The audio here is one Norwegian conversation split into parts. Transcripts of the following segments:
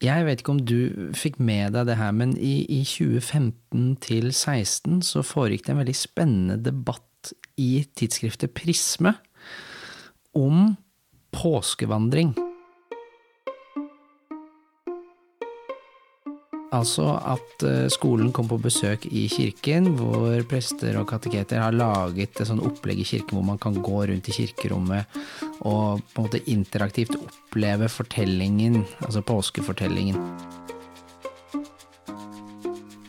Jeg vet ikke om du fikk med deg det her, men i, i 2015 til 2016 så foregikk det en veldig spennende debatt i tidsskriftet Prisme om påskevandring. Altså at eh, skolen kom på besøk i kirken, hvor prester og kateketer har laget et sånn opplegg i kirken hvor man kan gå rundt i kirkerommet og på en måte interaktivt oppleve fortellingen, altså påskefortellingen.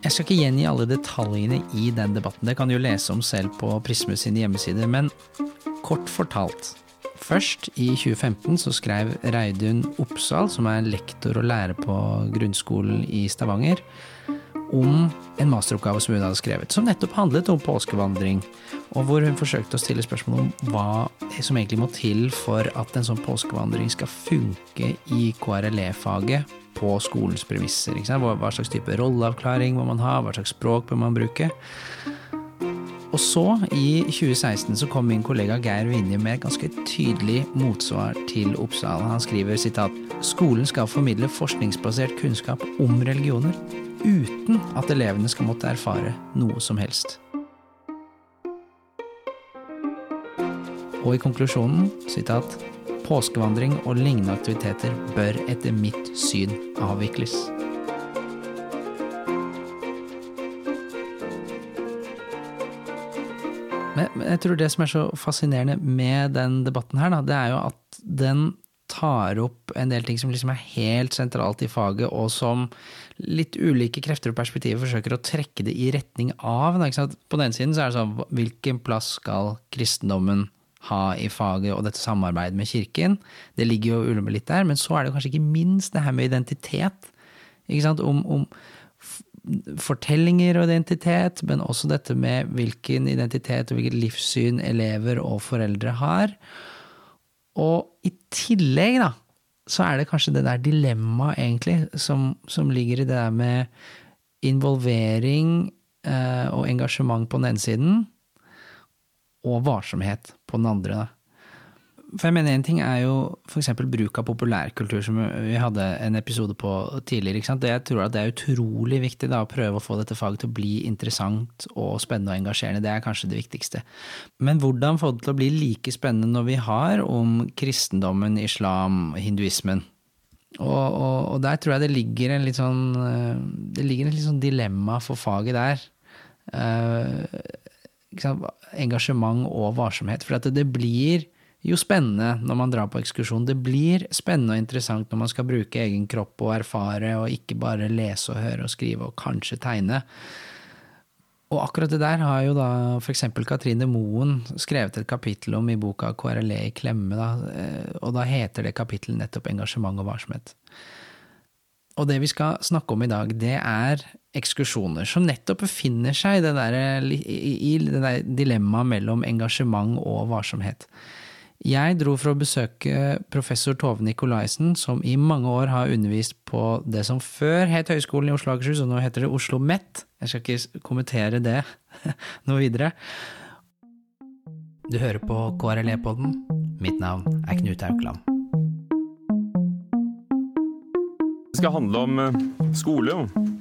Jeg skal ikke gjengi alle detaljene i den debatten, det kan du jo lese om selv på Prisme sine hjemmesider, men kort fortalt. Først, i 2015, så skrev Reidun Oppsal, som er lektor og lærer på grunnskolen i Stavanger, om en masteroppgave som hun hadde skrevet, som nettopp handlet om påskevandring. Og hvor hun forsøkte å stille spørsmål om hva som egentlig må til for at en sånn påskevandring skal funke i KRLE-faget på skolens premisser. Hva slags type rolleavklaring må man ha, hva slags språk bør man bruke. Og så, i 2016, så kom min kollega Geir Vinje med et ganske tydelig motsvar til Oppsal. Han skriver sitat Skolen skal formidle forskningsbasert kunnskap om religioner uten at elevene skal måtte erfare noe som helst. Og i konklusjonen, sitat Påskevandring og lignende aktiviteter bør etter mitt syn avvikles. Jeg tror det som er så fascinerende med den debatten her, da, det er jo at den tar opp en del ting som liksom er helt sentralt i faget, og som litt ulike krefter og perspektiver forsøker å trekke det i retning av. På den siden så er det sånn hvilken plass skal kristendommen ha i faget og dette samarbeidet med kirken? Det ligger jo ulmer litt der, men så er det kanskje ikke minst det her med identitet. Ikke sant? Om, om fortellinger og identitet, men også dette med hvilken identitet og hvilket livssyn elever og foreldre har. Og i tillegg, da, så er det kanskje det der dilemmaet, egentlig, som, som, ligger i det der med involvering eh, og engasjement på den ene siden, og varsomhet på den andre. da. For jeg mener En ting er jo f.eks. bruk av populærkultur, som vi hadde en episode på tidligere. Det, jeg tror at det er utrolig viktig da, å prøve å få dette faget til å bli interessant og spennende og engasjerende. Det er kanskje det viktigste. Men hvordan få det til å bli like spennende når vi har om kristendommen, islam, hinduismen? Og, og, og der tror jeg det ligger en litt sånn eh, Det ligger et litt sånn dilemma for faget der. Uh, engasjement og varsomhet. For det, det blir jo spennende når man drar på ekskursjon. Det blir spennende og interessant når man skal bruke egen kropp og erfare, og ikke bare lese og høre og skrive og kanskje tegne. Og akkurat det der har jo da f.eks. Katrine Moen skrevet et kapittel om i boka KRLE i klemme, da, eh, og da heter det kapittelet nettopp Engasjement og varsomhet. Og det vi skal snakke om i dag, det er ekskursjoner, som nettopp befinner seg i det der, i der dilemmaet mellom engasjement og varsomhet. Jeg dro for å besøke professor Tove Nikolaisen, som i mange år har undervist på det som før het Høgskolen i Oslo og Akershus, og nå heter det Oslo Mett. Jeg skal ikke kommentere det noe videre. Du hører på KRLE-podden. Mitt navn er Knut Aukland. Det skal handle om eh, skole og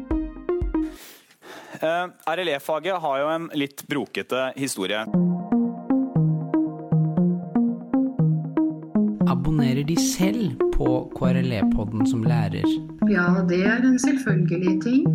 Uh, RLE-faget har jo en litt brokete historie. Abonnerer de selv på KRLE-podden som lærer? Ja, det er en selvfølgelig ting.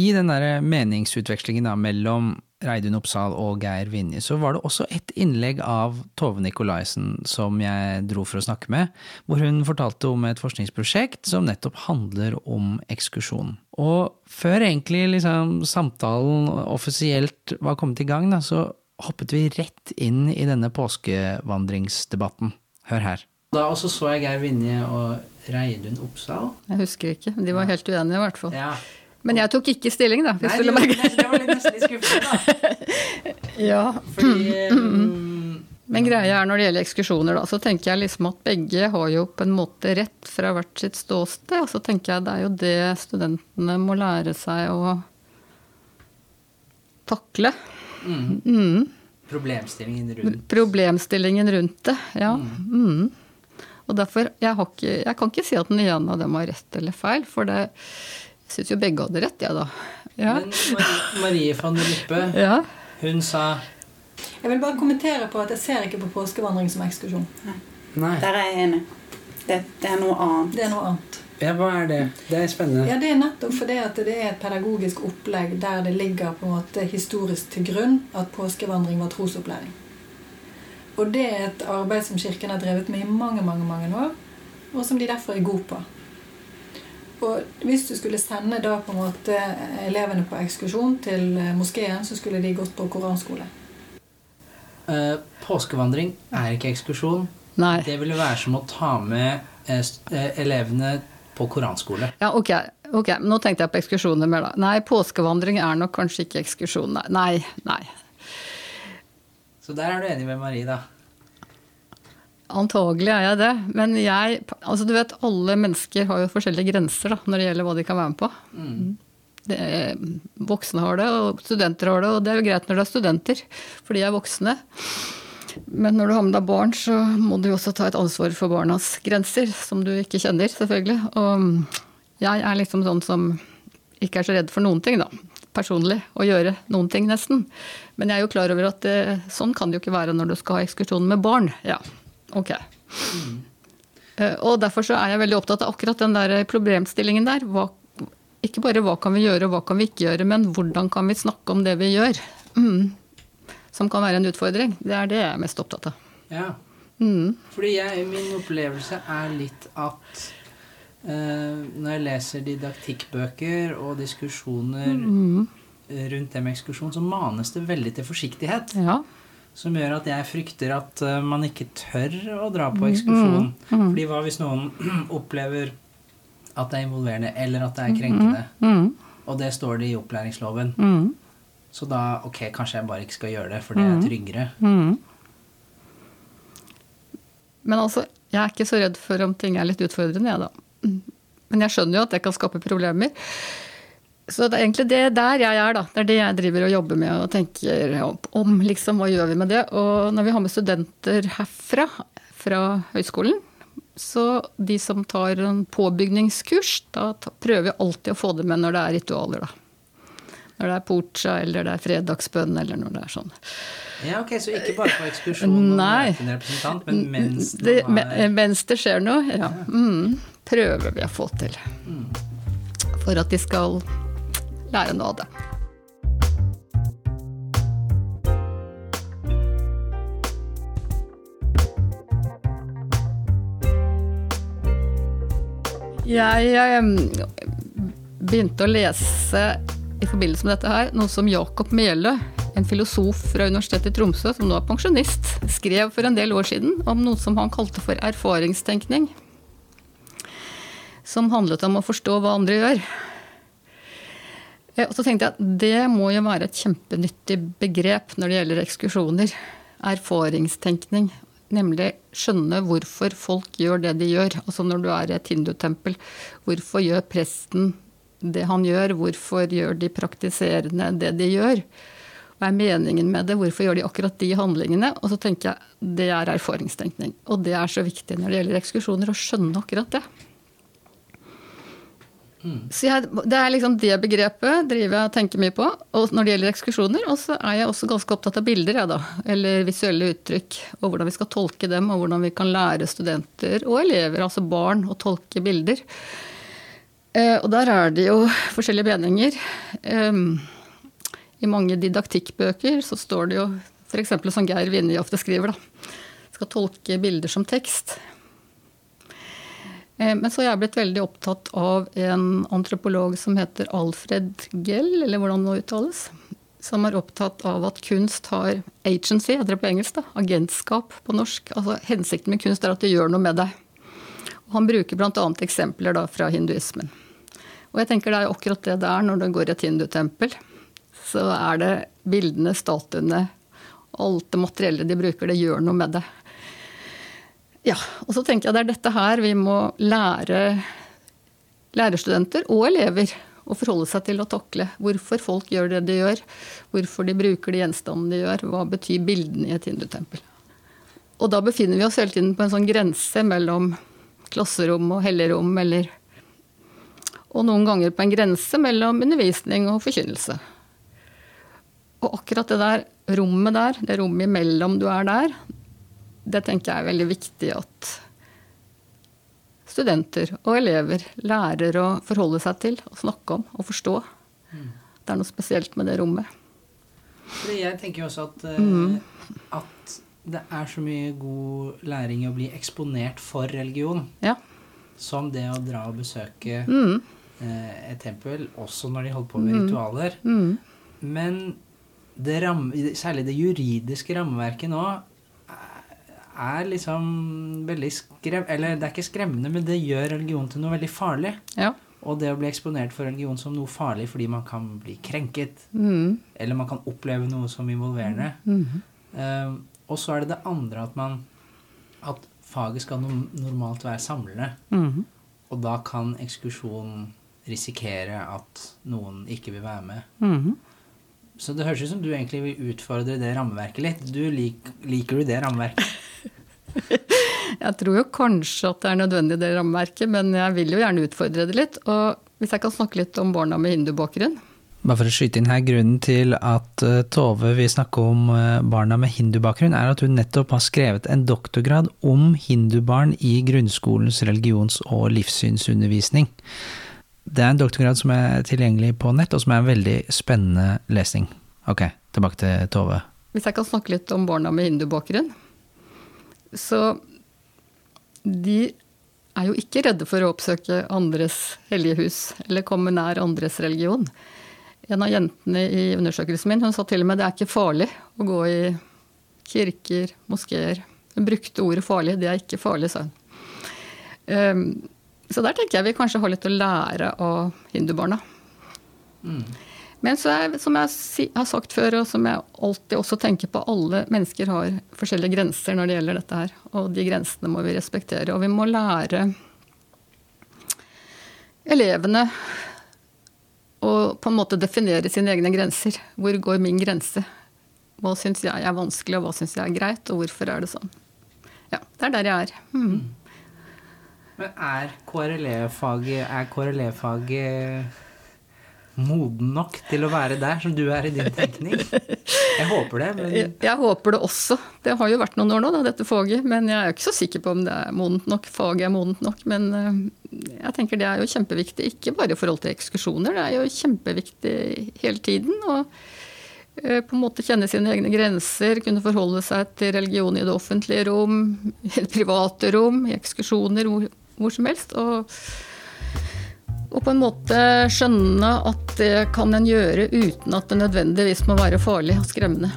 I den der meningsutvekslingen da, mellom Reidun Oppsal og Geir Vinje, så var det også et innlegg av Tove Nikolaisen som jeg dro for å snakke med, hvor hun fortalte om et forskningsprosjekt som nettopp handler om ekskursjon. Og før egentlig liksom samtalen offisielt var kommet i gang, da, så hoppet vi rett inn i denne påskevandringsdebatten. Hør her. Da også så jeg Geir Vinje og Reidun Oppsal. Jeg husker ikke. De var helt uenige, i hvert fall. Ja. Men jeg tok ikke stilling, da. Hvis Nei, du det, merke det var nesten litt skuffende, da. Ja. Fordi mm, Men greia er når det gjelder ekskursjoner, da, så tenker jeg liksom at begge har jo på en måte rett fra hvert sitt ståsted. Og så tenker jeg det er jo det studentene må lære seg å takle. Mm. Problemstillingen rundt Problemstillingen rundt det, ja. Mm. Og derfor, jeg, har ikke, jeg kan ikke si at den ene av dem har rett eller feil, for det syns jo begge hadde rett, jeg, da. Ja. Men Marie, Marie van der Lippe, ja. hun sa Jeg vil bare kommentere på at jeg ser ikke på påskevandring som ekskursjon. Nei. Der er jeg enig. Det, det er noe annet. Det er noe annet. Ja, hva er det? Det er spennende. Ja, Det er nettopp fordi at det er et pedagogisk opplegg der det ligger på en måte historisk til grunn at påskevandring var trosopplæring. Og det er et arbeid som Kirken har drevet med i mange mange, mange år, og som de derfor er gode på. Og Hvis du skulle sende da på en måte elevene på ekskursjon til eh, moskeen, så skulle de gått på koranskole. Eh, påskevandring er ikke ekskursjon. Nei. Det ville være som å ta med eh, eh, elevene på koranskole. Ja, ok. ok. Nå tenkte jeg på ekskursjoner mer, da. Nei, påskevandring er nok kanskje ikke ekskursjon. Nei. Nei. nei. Så der er du enig med Marie, da. Antagelig er jeg det. Men jeg Altså, du vet, alle mennesker har jo forskjellige grenser da, når det gjelder hva de kan være med på. Det er, voksne har det, og studenter har det, og det er jo greit når det er studenter, for de er voksne. Men når du har med deg barn, så må du jo også ta et ansvar for barnas grenser, som du ikke kjenner, selvfølgelig. Og jeg er liksom sånn som ikke er så redd for noen ting, da. Personlig. Å gjøre noen ting, nesten. Men jeg er jo klar over at det, sånn kan det jo ikke være når du skal ha ekskursjon med barn. Ja, ok. Mm. Og derfor så er jeg veldig opptatt av akkurat den der problemstillingen der. Hva, ikke bare hva kan vi gjøre og hva kan vi ikke gjøre, men hvordan kan vi snakke om det vi gjør. Mm. Som kan være en utfordring. Det er det jeg er mest opptatt av. Ja. Mm. Fordi jeg, min opplevelse er litt at uh, når jeg leser didaktikkbøker og diskusjoner Mm. rundt det med ekskursjon, så manes det veldig til forsiktighet. Ja. Som gjør at jeg frykter at eh, man ikke tør å dra på ekskursjon. Mm, mm. Fordi hva hvis noen opplever at det er involverende, eller at det er krenkende? Mm. Og det står det i opplæringsloven. Mm. Så da ok, kanskje jeg bare ikke skal gjøre det, for det er Mm. tryggere. Mm. Men altså, jeg er ikke så redd for om ting er litt utfordrende, jeg, da. Mm. Men jeg skjønner jo at det kan skape problemer. Så det er egentlig det der jeg er, da. Det er det jeg driver og jobber med og tenker om, liksom, hva gjør vi med det. Og når vi har med studenter herfra, fra høyskolen, så de som tar en påbygningskurs, da prøver vi alltid å få det med når det er ritualer, da. Når det er porcha, eller det er fredagsbønn, eller når det er sånn. Ja, ok, Så ikke bare på ekskursjon og møte en representant, men mens det, er mens det skjer noe, ja. Mm, prøver vi å få til. For at de skal lære noe av det. Jeg eh, begynte å lese i forbindelse med dette her, noe som Jakob Melø, en filosof fra Universitetet i Tromsø, som nå er pensjonist, skrev for en del år siden om noe som han kalte for erfaringstenkning. Som handlet om å forstå hva andre gjør. Eh, Og så tenkte jeg at det må jo være et kjempenyttig begrep når det gjelder ekskursjoner. Erfaringstenkning. Nemlig skjønne hvorfor folk gjør det de gjør. Altså når du er i et hindutempel, hvorfor gjør presten det han gjør? Hvorfor gjør de praktiserende det de gjør? Hva er meningen med det? Hvorfor gjør de akkurat de handlingene? Og så tenker jeg det er erfaringstenkning. Og det er så viktig når det gjelder ekskursjoner, å skjønne akkurat det. Så jeg, det er liksom det begrepet driver jeg og tenker mye på og når det gjelder ekskursjoner. Og så er jeg også ganske opptatt av bilder, jeg da. Eller visuelle uttrykk. Og hvordan vi skal tolke dem, og hvordan vi kan lære studenter og elever, altså barn, å tolke bilder. Eh, og der er det jo forskjellige meninger. Eh, I mange didaktikkbøker så står det jo f.eks. som Geir Vinje ofte skriver, da. Skal tolke bilder som tekst. Eh, Men så har jeg blitt veldig opptatt av en antropolog som heter Alfred Gell, eller hvordan det nå uttales. som er opptatt av at kunst har agency, heter det på engelsk, da, agentskap på norsk. Altså Hensikten med kunst er at det gjør noe med deg. Og han bruker bl.a. eksempler da fra hinduismen. Og jeg tenker det er akkurat det det er når du går i et hindutempel. Så er det bildene, statuene, alt det materielle de bruker, det gjør noe med det. Ja, og så tenker jeg det er dette her vi må lære lærerstudenter og elever å forholde seg til å takle. Hvorfor folk gjør det de gjør, hvorfor de bruker de gjenstandene de gjør, hva betyr bildene i et hindutempel. Og da befinner vi oss hele tiden på en sånn grense mellom klasserom og helligrom, eller Og noen ganger på en grense mellom undervisning og forkynnelse. Og akkurat det der rommet der, det rommet imellom du er der, det tenker jeg er veldig viktig at studenter og elever lærer å forholde seg til og snakke om og forstå. Det er noe spesielt med det rommet. Jeg tenker jo også at, uh, mm. at det er så mye god læring i å bli eksponert for religion. Ja. Som det å dra og besøke mm. uh, et tempel, også når de holder på med mm. ritualer. Mm. Men det ram, særlig det juridiske rammeverket nå er liksom veldig skrem... Eller det er ikke skremmende, men det gjør religion til noe veldig farlig. Ja. Og det å bli eksponert for religion som noe farlig fordi man kan bli krenket. Mm. Eller man kan oppleve noe som involverende. Mm. Uh, og så er det det andre at man At faget skal no normalt være samlende. Mm. Og da kan ekskursjon risikere at noen ikke vil være med. Mm. Så det høres ut som du egentlig vil utfordre det rammeverket litt. Du lik, liker du det rammeverket? jeg tror jo kanskje at det er nødvendig, det rammeverket, men jeg vil jo gjerne utfordre det litt. Og hvis jeg kan snakke litt om barna med hindubakgrunn Bare for å skyte inn her, grunnen til at uh, Tove vil snakke om uh, barna med hindubakgrunn, er at hun nettopp har skrevet en doktorgrad om hindubarn i grunnskolens religions- og livssynsundervisning. Det er en doktorgrad som er tilgjengelig på nett, og som er en veldig spennende lesning. Ok, tilbake til Tove. Hvis jeg kan snakke litt om barna med hindubakgrunn. Så de er jo ikke redde for å oppsøke andres hellige hus, eller komme nær andres religion. En av jentene i undersøkelsen min hun sa til og med det er ikke farlig å gå i kirker, moskeer. Hun brukte ordet farlig. Det er ikke farlig, sa hun. Um, så der tenker jeg vi kanskje har litt å lære av hindubarna. Mm. Men er, som jeg har sagt før, og som jeg alltid også tenker på, alle mennesker har forskjellige grenser når det gjelder dette her. Og de grensene må vi respektere. Og vi må lære elevene å på en måte definere sine egne grenser. Hvor går min grense? Hva syns jeg er vanskelig, og hva syns jeg er greit, og hvorfor er det sånn? Ja, det er der jeg er. Mm. Men er KRLE-faget KRLE moden nok til å være der som du er i din tenkning? Jeg håper det. Men... Jeg, håper det også. Det har jo vært noen år nå, da, dette faget. Men jeg er ikke så sikker på om det er modent nok. Faget er modent nok. Men uh, jeg tenker det er jo kjempeviktig. Ikke bare i forhold til ekskursjoner, det er jo kjempeviktig hele tiden. Og uh, på en måte kjenne sine egne grenser, kunne forholde seg til religion i det offentlige rom, i det private rom, i ekskursjoner, hvor, hvor som helst. og og på en måte skjønne at det kan en gjøre uten at det nødvendigvis må være farlig og skremmende.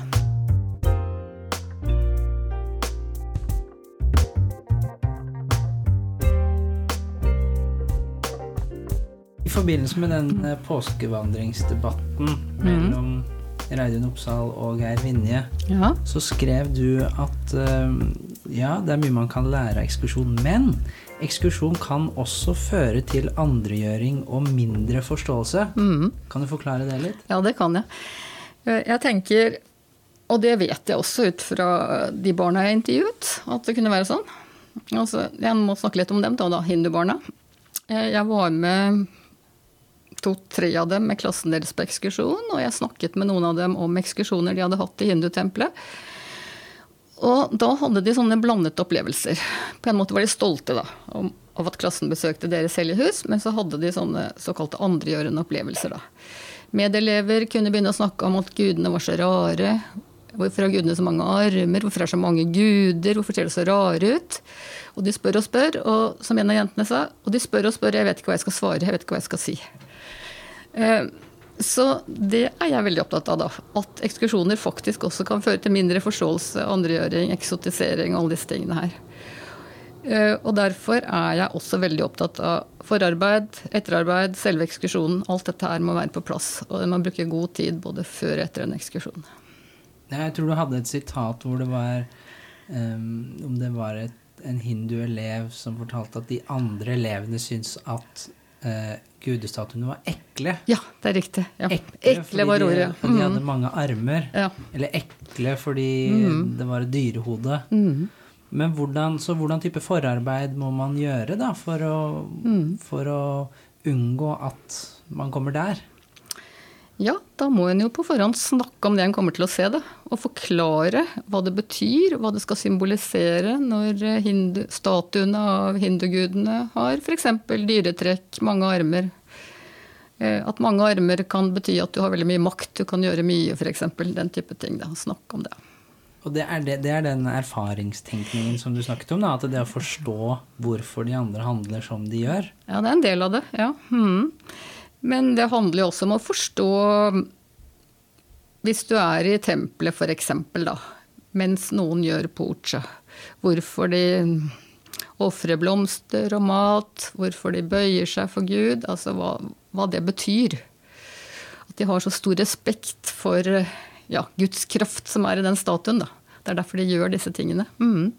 I forbindelse med den eh, påskevandringsdebatten mellom Reidun Oppsal og Geir Vinje, ja. så skrev du at uh, ja, det er mye man kan lære av ekskursjon, men ekskursjon kan også føre til andregjøring og mindre forståelse. Mm. Kan du forklare det litt? Ja, det kan jeg. Jeg tenker, og det vet jeg også ut fra de barna jeg intervjuet, at det kunne være sånn. Altså, jeg må snakke litt om dem, da, da hindubarna. Jeg var med to-tre av dem med klassen deres på ekskursjon, og jeg snakket med noen av dem om ekskursjoner de hadde hatt i hindutempelet. Og da hadde de sånne blandede opplevelser. På en måte var de stolte da, av at klassen besøkte deres hellige hus, men så hadde de sånne såkalte andregjørende opplevelser. da. Medelever kunne begynne å snakke om at gudene var så rare. Hvorfor har gudene så mange armer? Hvorfor er det så mange guder? Hvorfor ser de så rare ut? Og de spør og spør, og som en av jentene sa, og de spør og spør, jeg vet ikke hva jeg skal svare, jeg vet ikke hva jeg skal si. Eh, Så det er jeg veldig opptatt av, da. At ekskursjoner faktisk også kan føre til mindre forståelse, andregjøring, eksotisering og alle disse tingene her. Eh, og derfor er jeg også veldig opptatt av forarbeid, etterarbeid, selve ekskursjonen. Alt dette her må være på plass. Og man bruker god tid både før og etter en ekskursjon. Jeg tror du hadde et sitat hvor det var um, Om det var et, en hindu-elev som fortalte at de andre elevene syntes at uh, gudestatuene var ekle. Ja, det er riktig. Ja. Ekle, ekle var ordet. Ja. De, de hadde mange armer. Ja. Eller ekle fordi Mm. det var et dyrehode. Mm. Men hvordan, så hvordan type forarbeid må man gjøre da, for å, Mm. for å unngå at man kommer der? Ja, da må en jo på forhånd snakke om det en kommer til å se, da. Og forklare hva det betyr, hva det skal symbolisere når eh, hindu, statuene av hindugudene har f.eks. dyretrekk, mange armer. Eh, At mange armer kan bety at du har veldig mye makt, du kan gjøre mye f.eks. Den type ting. Da. Snakke om det. Og det er, det, det er den erfaringstenkningen som du snakket om, da, at det å forstå hvorfor de andre handler som de gjør. Ja, det er en del av det. ja. Mhm. Men det handler jo også om å forstå Hvis du er i tempelet f.eks., da, mens noen gjør pucha, hvorfor de ofrer blomster og mat, hvorfor de bøyer seg for Gud, altså hva, hva det betyr. At de har så stor respekt for ja, Guds kraft som er i den statuen. Da. Det er derfor de gjør disse tingene. Mm.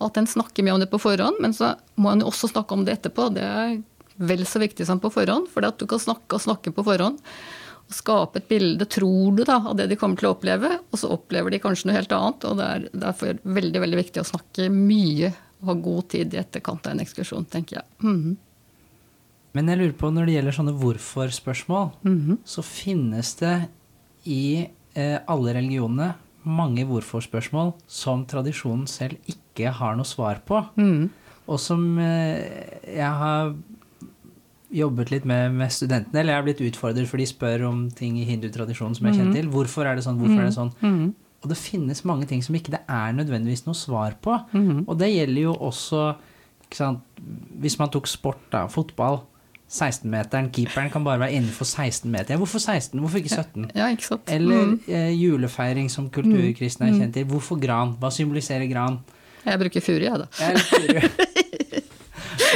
At en snakker mye om det på forhånd, men så må en også snakke om det etterpå. Det er vel så viktig som på forhånd, for at du kan snakke og snakke på forhånd. Og skape et bilde, tror du, da, av det de kommer til å oppleve, og så opplever de kanskje noe helt annet. Og det er derfor veldig veldig viktig å snakke mye og ha god tid i etterkant av en ekskursjon, tenker jeg. Mhm. Men jeg lurer på, når det gjelder sånne hvorfor-spørsmål, Mhm. så finnes det i eh, alle religionene mange hvorfor-spørsmål som tradisjonen selv ikke har noe svar på. Mm. Og som eh, jeg har jobbet litt med, med studentene, eller jeg har blitt utfordret for de spør om ting i hindutradisjonen som jeg kjenner Mhm. til. Hvorfor er det sånn? Hvorfor er det sånn? Mhm. Og det finnes mange ting som ikke det er nødvendigvis noe svar på. Mhm. Og det gjelder jo også Hvis man tok sport, da, fotball, 16-meteren, keeperen kan bare være innenfor 16 meter. Ja, hvorfor 16? Hvorfor ikke 17? Ja, ikke. Eller Mhm. eh, julefeiring som kulturkristne er Mhm. kjent til. Hvorfor gran? Hva symboliserer gran? Jeg bruker furu, jeg, da. Jeg er.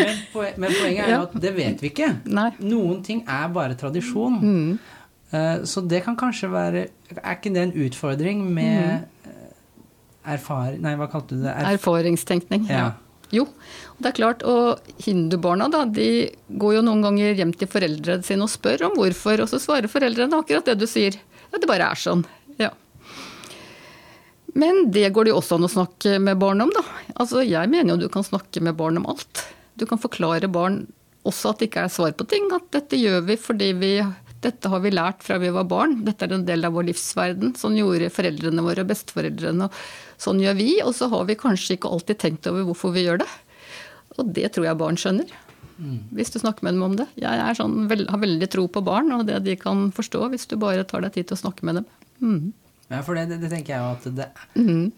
men, poen- men poenget er jo at det vet vi ikke. Nei. Noen ting er bare tradisjon. Mm. Eh, Så det kan kanskje være Er ikke det en utfordring med mm. eh, erfaring Nei, hva kalte du det? Erf Erfaringstenkning. Ja. Ja. Jo, det er klart, og hindubarna da, de går jo noen ganger hjem til foreldrene sine og spør om hvorfor, og så svarer foreldrene akkurat det du sier. Ja, det bare er sånn. Ja. Men det går det jo også an å snakke med barn om, da. Altså, jeg mener jo du kan snakke med barn om alt. Du kan forklare barn også at det ikke er svar på ting. At dette gjør vi fordi vi dette har vi lært fra vi var barn. Dette er en del av vår livsverden. Sånn gjorde foreldrene våre og besteforeldrene. og Sånn gjør vi. Og så har vi kanskje ikke alltid tenkt over hvorfor vi gjør det. Og det tror jeg barn skjønner. Hvis du snakker med dem om det. Jeg er sånn, har veldig tro på barn og det de kan forstå, hvis du bare tar deg tid til å snakke med dem. Mm. Ja, for det, det, det tenker jeg jo at det, Mhm.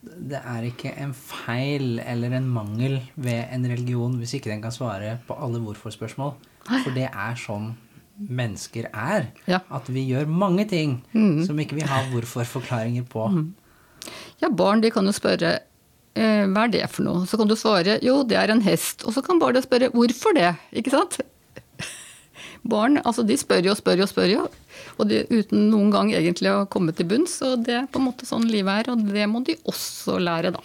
Det er ikke en feil eller en mangel ved en religion hvis ikke den kan svare på alle hvorfor-spørsmål. For det er sånn mennesker er. At vi gjør mange ting mm. som ikke vi har hvorfor-forklaringer på. Mm. Ja, barn de kan jo spørre eh, hva er det for noe? Så kan du svare jo, det er en hest. Og så kan barnet spørre hvorfor det? Ikke sant? Barn altså de spør jo og spør jo og spør jo, og de, uten noen gang egentlig å komme til bunns. Og det er på en måte sånn livet er, og det må de også lære, da.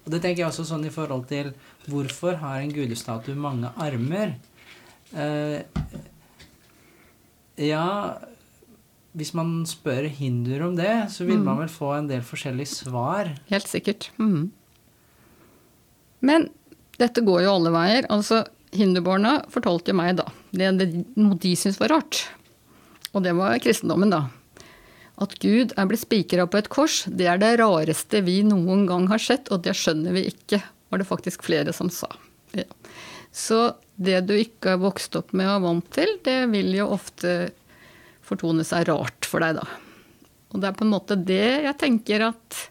Og det tenker jeg også sånn i forhold til hvorfor har en gudestatue mange armer? Eh, ja, hvis man spør hinduer om det, så vil Mm. man vel få en del forskjellige svar. Helt sikkert. Mm. Men dette går jo alle veier. Altså, Hinduborna fortalte jo meg da det, det noe de syntes var rart. Og det var kristendommen, da. At Gud er blitt spikra på et kors, det er det rareste vi noen gang har sett, og det skjønner vi ikke, var det faktisk flere som sa. Ja. Så det du ikke har vokst opp med og er vant til, det vil jo ofte fortone seg rart for deg, da. Og det er på en måte det jeg tenker at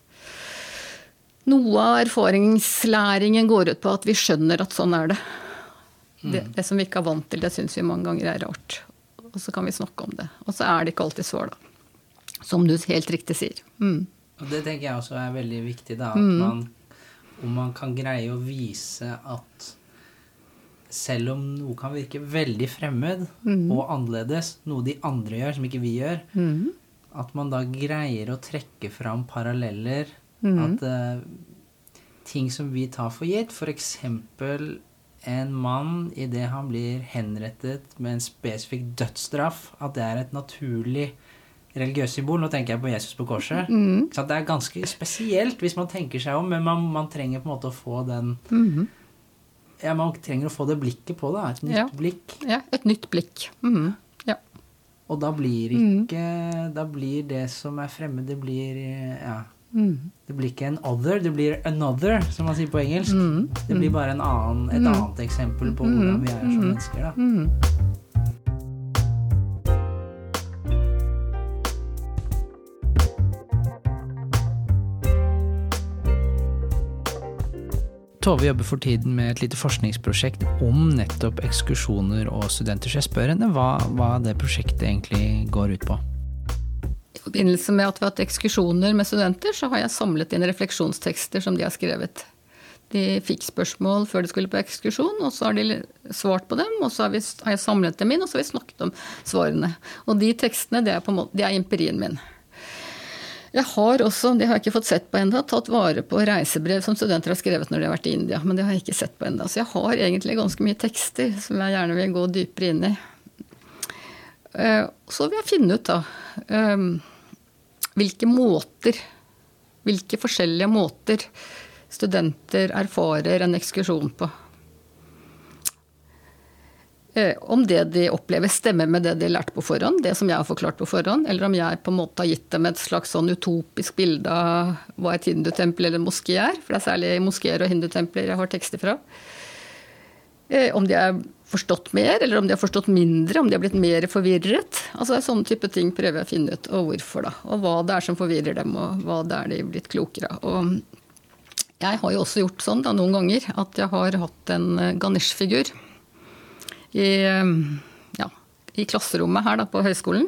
noe av erfaringslæringen går ut på at vi skjønner at sånn er det. Det, det som vi ikke er vant til, det syns vi mange ganger er rart. Og så kan vi snakke om det. Og så er det ikke alltid svar, da. Som du helt riktig sier. Mm. Og det tenker jeg også er veldig viktig, da. At Mm. man, om man kan greie å vise at selv om noe kan virke veldig fremmed mm. og annerledes, noe de andre gjør som ikke vi gjør, Mhm. at man da greier å trekke fram paralleller. Mhm. At uh, ting som vi tar for gitt, f.eks. en mann idet han blir henrettet med en spesifikk dødsstraff, at det er et naturlig religiøst symbol. Nå tenker jeg på Jesus på korset. Mm. Så det er ganske spesielt hvis man tenker seg om, men man, man trenger på en måte å få den Mhm. Ja, man trenger å få det blikket på det. Et nytt Ja. blikk. Ja, et nytt blikk. Mm. Ja. Og da blir Mhm. ikke Da blir det som er fremmed, det blir eh, Ja. Mhm. Det blir ikke en other, det blir another, som man sier på engelsk. Mm. Det blir bare en annen, et mm. annet eksempel på hvordan vi er som Mhm. mennesker. da. Mhm. Tove jobber for tiden med et lite forskningsprosjekt om nettopp ekskursjoner og studenter. Så jeg spør henne hva, hva det prosjektet egentlig går ut på. Forbindelse med at vi har hatt ekskursjoner med studenter, så har jeg samlet inn refleksjonstekster som de har skrevet. De fikk spørsmål før de skulle på ekskursjon, og så har de svart på dem. Og så har, vi, har jeg samlet dem inn, og så har vi snakket om svarene. Og de tekstene, det er, måte, det er empirien min. Jeg har også, det har jeg ikke fått sett på ennå, tatt vare på reisebrev som studenter har skrevet når de har vært i India. Men det har jeg ikke sett på ennå. Så jeg har egentlig ganske mye tekster som jeg gjerne vil gå dypere inn i. Eh, Så vil jeg finne ut, da, eh, hvilke måter, hvilke forskjellige måter studenter erfarer en ekskursjon på. Eh, Om det de opplever stemmer med det de har lært på forhånd, det som jeg har forklart på forhånd, eller om jeg på en måte har gitt dem et slags sånn utopisk bilde av hva et hindutempel eller en moské er. For det er særlig moskeer og hindutempler jeg har tekster fra. Eh, Om de har forstått mer, eller om de har forstått mindre, om de har blitt mer forvirret. Altså det er Sånne type ting prøver jeg å finne ut, og hvorfor da. Og hva det er som forvirrer dem, og hva det er de er blitt klokere av. Og jeg har jo også gjort sånn da, noen ganger at jeg har hatt en eh, Ganesh-figur i, eh, ja, i klasserommet her da, på høyskolen.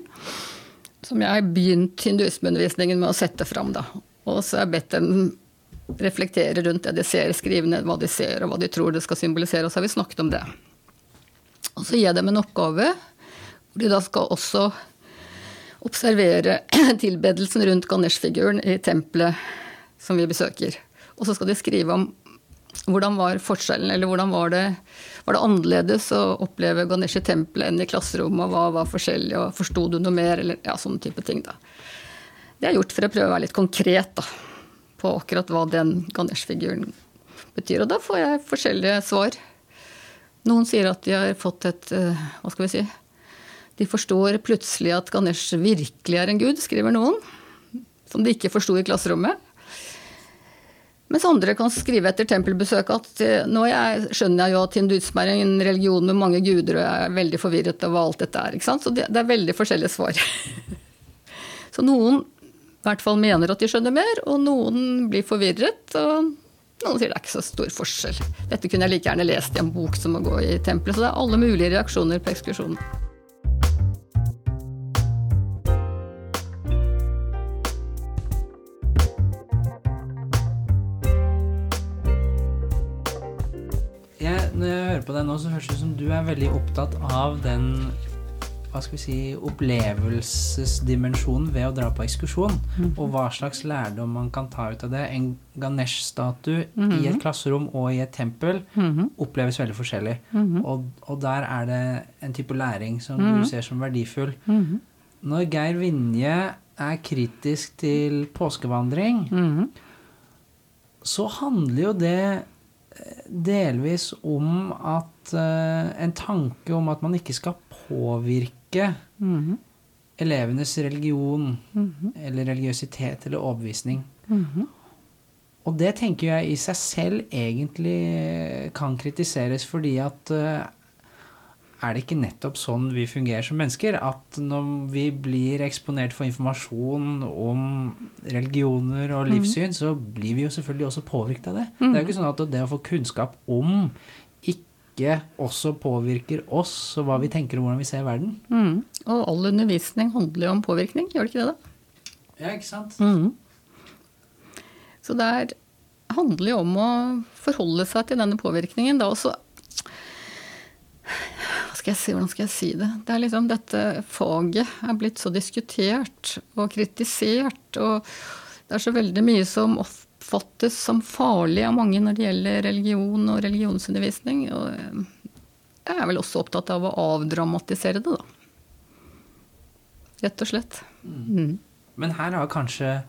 Som jeg har begynt hinduismeundervisningen med å sette fram. Da. Og så har jeg bedt dem reflektere rundt det de ser, skrive ned hva de ser og hva de tror det skal symbolisere. Og så har vi snakket om det. Og så gir jeg dem en oppgave hvor de da skal også observere tilbedelsen rundt Ganesh-figuren i tempelet som vi besøker. Og så skal de skrive om hvordan var forskjellen, eller hvordan var det, var det annerledes å oppleve Ganesh i tempelet enn i klasserommet, og hva var forskjellig, og forsto du noe mer, eller ja, sånne type ting, da. Det er gjort for å prøve å være litt konkret, da, på akkurat hva den Ganesh-figuren betyr. Og da får jeg forskjellige svar. Noen sier at de har fått et eh, Hva skal vi si? De forstår plutselig at Ganesh virkelig er en gud, skriver noen. Som de ikke forsto i klasserommet. Mens andre kan skrive etter tempelbesøk at eh, nå jeg, skjønner jeg jo at hinduisme er en religion med mange guder, og jeg er veldig forvirret over alt dette er. Ikke sant? Så det, det er veldig forskjellige svar. Så noen i hvert fall mener at de skjønner mer, og noen blir forvirret. Og noen sier det er ikke så stor forskjell. Dette kunne jeg like gjerne lest i en bok som å gå i tempelet. Så det er alle mulige reaksjoner på ekskursjonen. Når jeg hører på deg nå, så høres det ut som du er veldig opptatt av den hva skal vi si, opplevelsesdimensjonen ved å dra på ekskursjon. Mhm. Og hva slags lærdom man kan ta ut av det. En Ganesh-statue i Mhm. et klasserom og i et tempel Mhm. oppleves veldig forskjellig. Mhm. Og, og der er det en type læring som Mhm. du ser som verdifull. Mhm. Når Geir Vinje er kritisk til påskevandring, Mhm. så handler jo det eh, delvis om at uh, En tanke om at man ikke skal påvirke Mhm. elevenes religion Mhm. eller religiøsitet eller overbevisning. Mhm. Og det tenker jeg i seg selv egentlig kan kritiseres, fordi at eh, er det ikke nettopp sånn vi fungerer som mennesker? At når vi blir eksponert for informasjon om religioner og Mhm. livssyn, så blir vi jo selvfølgelig også påvirket av det. Mhm. Det er jo ikke sånn at det å få kunnskap om ikke også påvirker oss og hva vi tenker om hvordan vi ser verden. Mm. Og all undervisning handler jo om påvirkning, gjør det ikke det, da? Ja, ikke sant? Mm. Så det er, handler jo om å forholde seg til denne påvirkningen. Da også hva skal jeg si, Hvordan skal jeg si det? Det er liksom Dette faget er blitt så diskutert og kritisert. Og det er så veldig mye som oppfattes som farlig av mange når det gjelder religion og religionsundervisning. Og jeg er vel også opptatt av å avdramatisere det, da. Rett og slett. Mm. Men her har kanskje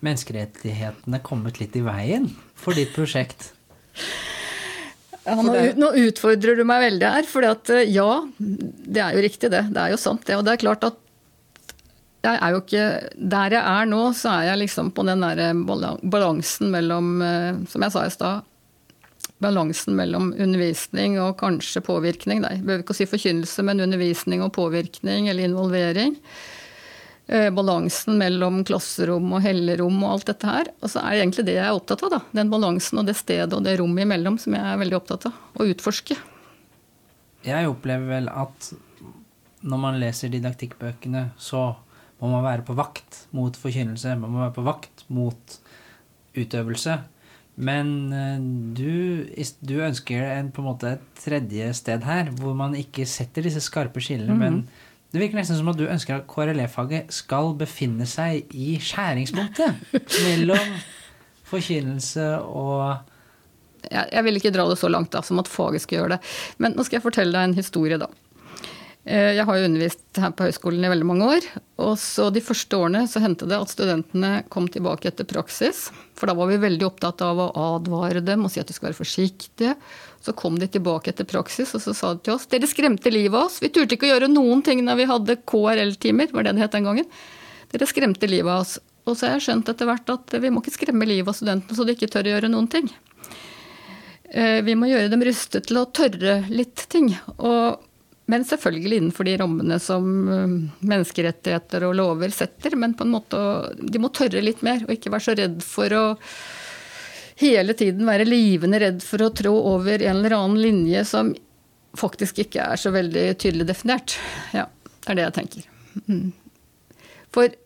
menneskerettighetene kommet litt i veien for ditt prosjekt? Ja, nå, nå, utfordrer du meg veldig her. For ja, det er jo riktig det. Det er jo sant det. Og det er klart at jeg er jo ikke Der jeg er nå, så er jeg liksom på den der balansen mellom, som jeg sa i stad Balansen mellom undervisning og kanskje påvirkning. Nei, jeg behøver ikke å si forkynnelse, men undervisning og påvirkning eller involvering. Eh, balansen mellom klasserom og hellerom og alt dette her. Og så er det egentlig det jeg er opptatt av. da. Den balansen og det stedet og det rommet imellom som jeg er veldig opptatt av. Å utforske. Jeg opplever vel at når man leser didaktikkbøkene, så må være på vakt mot forkynnelse. Man må være på vakt mot utøvelse. Men eh, du, du ønsker en, på en måte et tredje sted her, hvor man ikke setter disse skarpe skillene, mm -hmm. men det virker nesten som at du ønsker at KRLE-faget skal befinne seg i skjæringspunktet mellom forkynnelse og jeg, jeg vil ikke dra det så langt da, som at faget skal gjøre det. Men nå skal jeg fortelle deg en historie, da. Eh, jeg har jo undervist her på høyskolen i veldig mange år. Og så De første årene så hendte det at studentene kom tilbake etter praksis. For da var vi veldig opptatt av å advare dem og si at de skulle være forsiktige. Så kom de tilbake etter praksis og så sa de til oss dere skremte livet av oss. Vi turte ikke å gjøre noen ting når vi hadde KRL-timer, var det det het den gangen. Dere skremte livet av oss. Og så har jeg skjønt etter hvert at vi må ikke skremme livet av studentene så de ikke tør å gjøre noen ting. Eh, vi må gjøre dem rustet til å tørre litt ting. Og, men selvfølgelig innenfor de rammene som eh, menneskerettigheter og lover setter. Men på en måte, de må tørre litt mer, og ikke være så redd for å hele tiden være livende redd for å trå over en eller annen linje som faktisk ikke er så veldig tydelig definert. Ja, det er det jeg tenker. Mm. For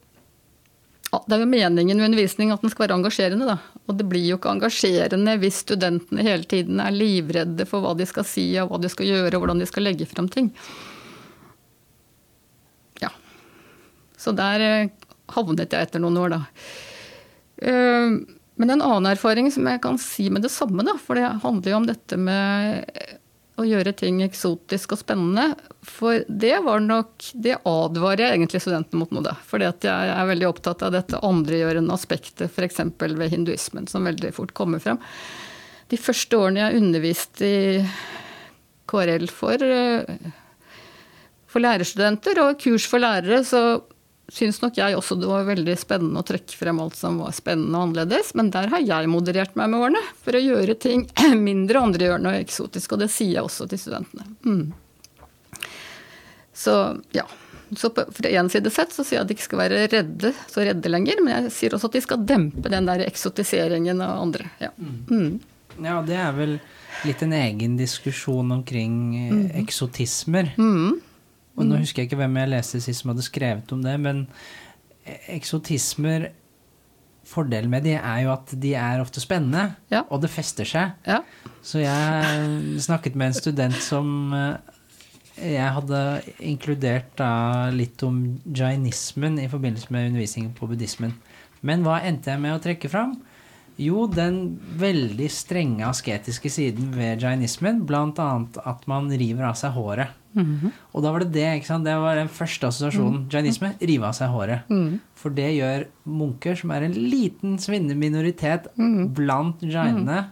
det er jo meningen med undervisning at den skal være engasjerende, da. Og det blir jo ikke engasjerende hvis studentene hele tiden er livredde for hva de skal si og hva de skal gjøre og hvordan de skal legge frem ting. Ja. Så der eh, havnet jeg etter noen år, da. Uh, men en annen erfaring som jeg kan si med det samme, da, for det handler jo om dette med å gjøre ting eksotisk og spennende. For det var nok Det advarer jeg egentlig studentene mot nå, da. Fordi jeg er veldig opptatt av dette andregjørende aspektet, f.eks. ved hinduismen, som veldig fort kommer frem. De første årene jeg underviste i KRL for, for lærerstudenter og kurs for lærere, så syns nok jeg også det var veldig spennende å trekke frem alt som var spennende og annerledes. Men der har jeg moderert meg med årene for å gjøre ting mindre andregjørende og eksotisk. Og det sier jeg også til studentene. Mm. Så ja. Så på, fra én side sett så sier jeg at de ikke skal være redde, så redde lenger. Men jeg sier også at de skal dempe den der eksotiseringen av andre. Ja. Mm. ja, det er vel litt en egen diskusjon omkring mm. eksotismer. Mm. Og nå husker jeg ikke hvem jeg leste sist som hadde skrevet om det, men eksotismer Fordelen med de er jo at de er ofte spennende, ja. og det fester seg. Ja. Så jeg snakket med en student som eh, jeg hadde inkludert da litt om jainismen i forbindelse med undervisningen på buddhismen. Men hva endte jeg med å trekke fram? Jo, den veldig strenge asketiske siden ved jainismen, bl.a. at man river av seg håret. Mm -hmm. Og da var det det. ikke sant? Det var den første assosiasjonen. Mm. Jainisme rive av seg håret. Mm. For det gjør munker, som er en liten svinnende minoritet blant jainene,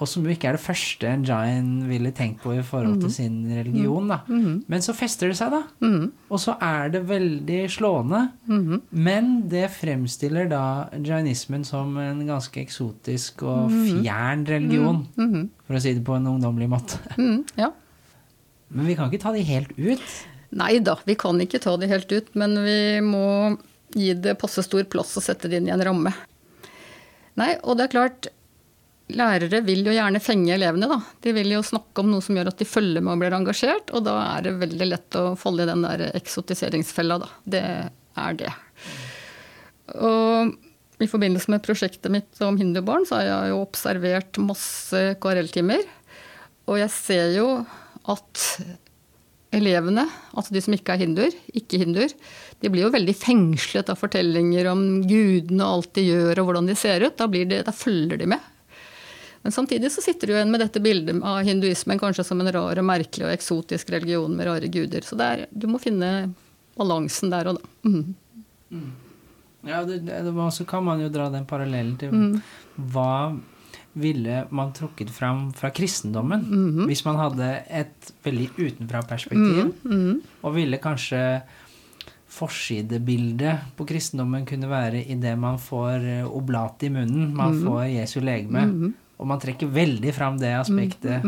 og som jo ikke er det første en jain ville tenkt på i forhold til sin religion. da. Men så fester det seg, da. Og så er det veldig slående. Men det fremstiller da jainismen som en ganske eksotisk og fjern religion, for å si det på en ungdommelig måte. ja. Men vi kan ikke ta de helt ut? Nei da, vi kan ikke ta de helt ut. Men vi må gi det passe stor plass og sette det inn i en ramme. Nei, og det er klart lærere vil jo gjerne fenge elevene, da. De vil jo snakke om noe som gjør at de følger med og blir engasjert, og da er det veldig lett å falle i den der eksotiseringsfella, da. Det er det. Og i forbindelse med prosjektet mitt om hindubarn, så har jeg jo observert masse KRL-timer. Og jeg ser jo at elevene, altså de som ikke er hinduer, ikke-hinduer, de blir jo veldig fengslet av fortellinger om gudene og alt de gjør og hvordan de ser ut. Da, de, da følger de med. Men samtidig så sitter du igjen med dette bildet av hinduismen kanskje som en rar og merkelig og eksotisk religion med rare guder. Så er, du må finne balansen der og da. Mm. Mm. Ja, det, det, så kan man jo dra den parallellen til mm. hva ville man trukket fram fra kristendommen mm -hmm. hvis man hadde et veldig utenfra-perspektiv, -hmm. og ville kanskje forsidebildet på kristendommen kunne være idet man får eh, oblat i munnen, man -hmm. får Jesu legeme, og man trekker veldig fram det aspektet.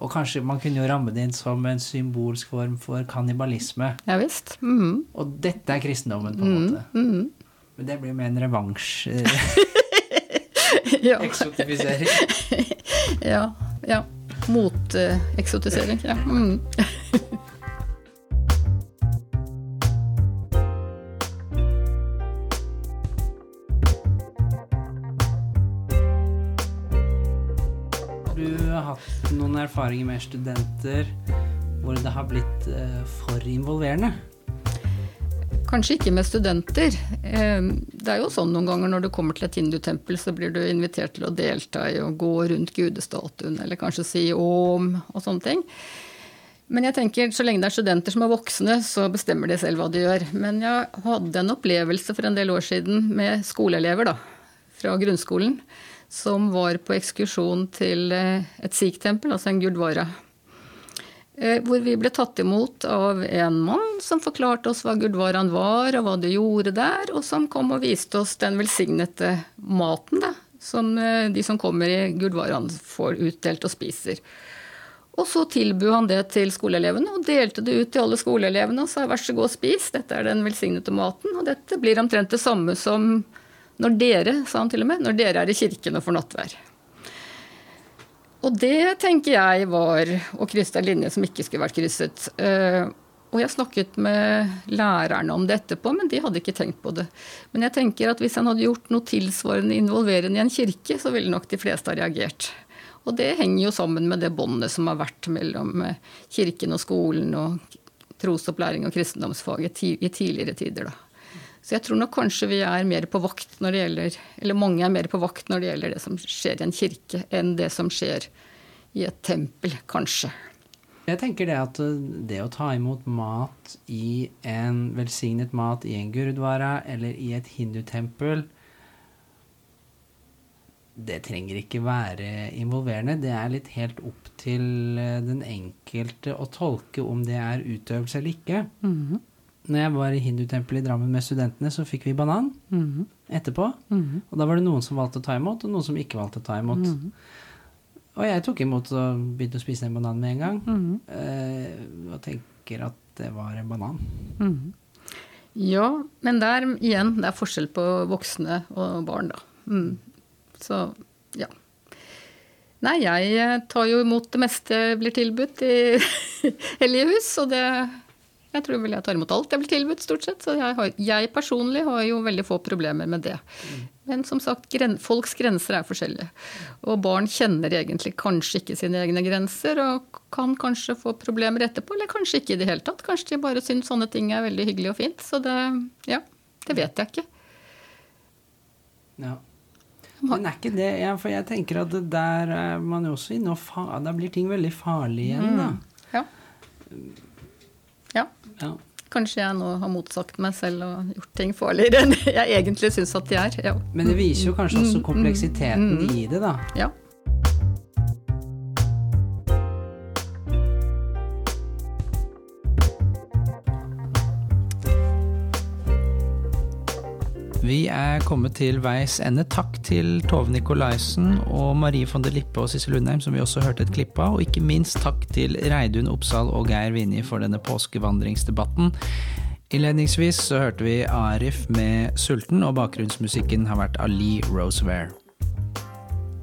Og kanskje man kunne jo ramme det inn som en symbolsk form for kannibalisme. Ja, visst. Og dette er kristendommen, på en måte. Men det blir med en revansj. ja. Eksotifisering. ja. ja. Moteksotisering. Uh, ja. du hatt noen erfaringer med studenter hvor det har blitt uh, for involverende? Kanskje ikke med studenter. Ehm, det er jo sånn noen ganger når du kommer til et hindutempel, så blir du invitert til å delta i å gå rundt gudestatuen, eller kanskje si om og sånne ting. Men jeg tenker, så lenge det er studenter som er voksne, så bestemmer de selv hva de gjør. Men jeg hadde en opplevelse for en del år siden med skoleelever da, fra grunnskolen, som var på ekskursjon til eh, et sikh-tempel, altså en gurdwara. Eh, hvor vi ble tatt imot av en mann som forklarte oss hva gurdwaraen var, og hva det gjorde der, og som kom og viste oss den velsignede maten da, som eh, de som kommer i gurdwaraen får utdelt og spiser. Og så tilbød han det til skoleelevene, og delte det ut til alle skoleelevene og sa vær så god spis, dette er den velsignede maten, og dette blir omtrent det samme som når dere, sa han til og med, når dere er i kirken og får nattvær. Og det tenker jeg var å krysse en linje som ikke skulle vært krysset. Eh, og jeg snakket med lærerne om det etterpå, men de hadde ikke tenkt på det. Men jeg tenker at hvis han hadde gjort noe tilsvarende involverende i en kirke, så ville nok de fleste ha reagert. Og det henger jo sammen med det båndet som har vært mellom eh, kirken og skolen og trosopplæring og kristendomsfaget i tidligere tider, da. Så jeg tror nok kanskje vi er mer på vakt når det gjelder Eller mange er mer på vakt når det gjelder det som skjer i en kirke, enn det som skjer i et tempel, kanskje. Jeg tenker det at det å ta imot mat i en velsignet mat i en gurudvara eller i et hindutempel det trenger ikke være involverende. Det er litt helt opp til den enkelte å tolke om det er utøvelse eller ikke. Mm -hmm når jeg var i hindutempelet i Drammen med studentene, så fikk vi banan mm -hmm. etterpå. Mm -hmm. Og da var det noen som valgte å ta imot, og noen som ikke valgte å ta imot. Mm -hmm. Og jeg tok imot og begynte å spise en banan med en gang. Eh, og tenker at det var en banan. Mhm. Ja, men der igjen, det er forskjell på voksne og barn, da. Mm. Så ja. Nei, jeg tar jo imot det meste blir tilbudt i Hellige hus, og det jeg tror vel jeg tar imot alt jeg blir tilbudt, stort sett. Så jeg, har, jeg, personlig har jo veldig få problemer med det. Men som sagt, gren, folks grenser er forskjellige. Og barn kjenner egentlig kanskje ikke sine egne grenser, og kan kanskje få problemer etterpå, eller kanskje ikke i det hele tatt. Kanskje de bare syns sånne ting er veldig hyggelig og fint. Så det, ja, det vet jeg ikke. Ja. Men er ikke det ja, For jeg tenker at det der er man jo også inne og Da blir ting veldig farlig igjen, da. Mm. Ja. Ja. Kanskje jeg nå har motsagt meg selv og gjort ting farligere enn jeg egentlig syns at de er. Ja. Men det viser jo kanskje også kompleksiteten mm, kompleksiteten mm, mm, i det, da. Ja. Vi er kommet til veis ende. Takk til Tove Nikolaisen og Marie von der Lippe og Sissel Lundheim, som vi også hørte et klipp av. Og ikke minst takk til Reidun Oppsal og Geir Vinje for denne påskevandringsdebatten. Innledningsvis så hørte vi Arif med 'Sulten', og bakgrunnsmusikken har vært Ali Rosevere.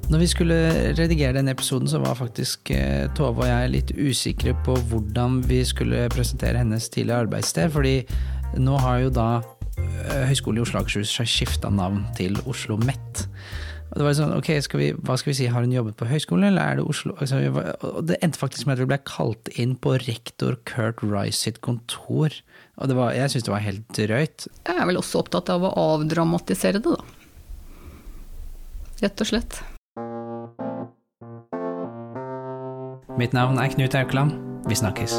Når vi skulle redigere denne episoden, så var faktisk eh, Tove og jeg litt usikre på hvordan vi skulle presentere hennes tidligere arbeidssted, fordi nå har jo da Høgskolen i Oslo og Akershus skifta navn til Oslo MET. Og det var sånn, ok, skal vi, Hva skal vi si, har hun jobbet på høyskolen, eller er det Oslo altså, Og det endte faktisk med at vi ble kalt inn på rektor Kurt Rice sitt kontor. Og det var, jeg syns det var helt drøyt. Jeg er vel også opptatt av å avdramatisere det, da. Rett og slett. Mitt navn er Knut Haukeland. Vi snakkes.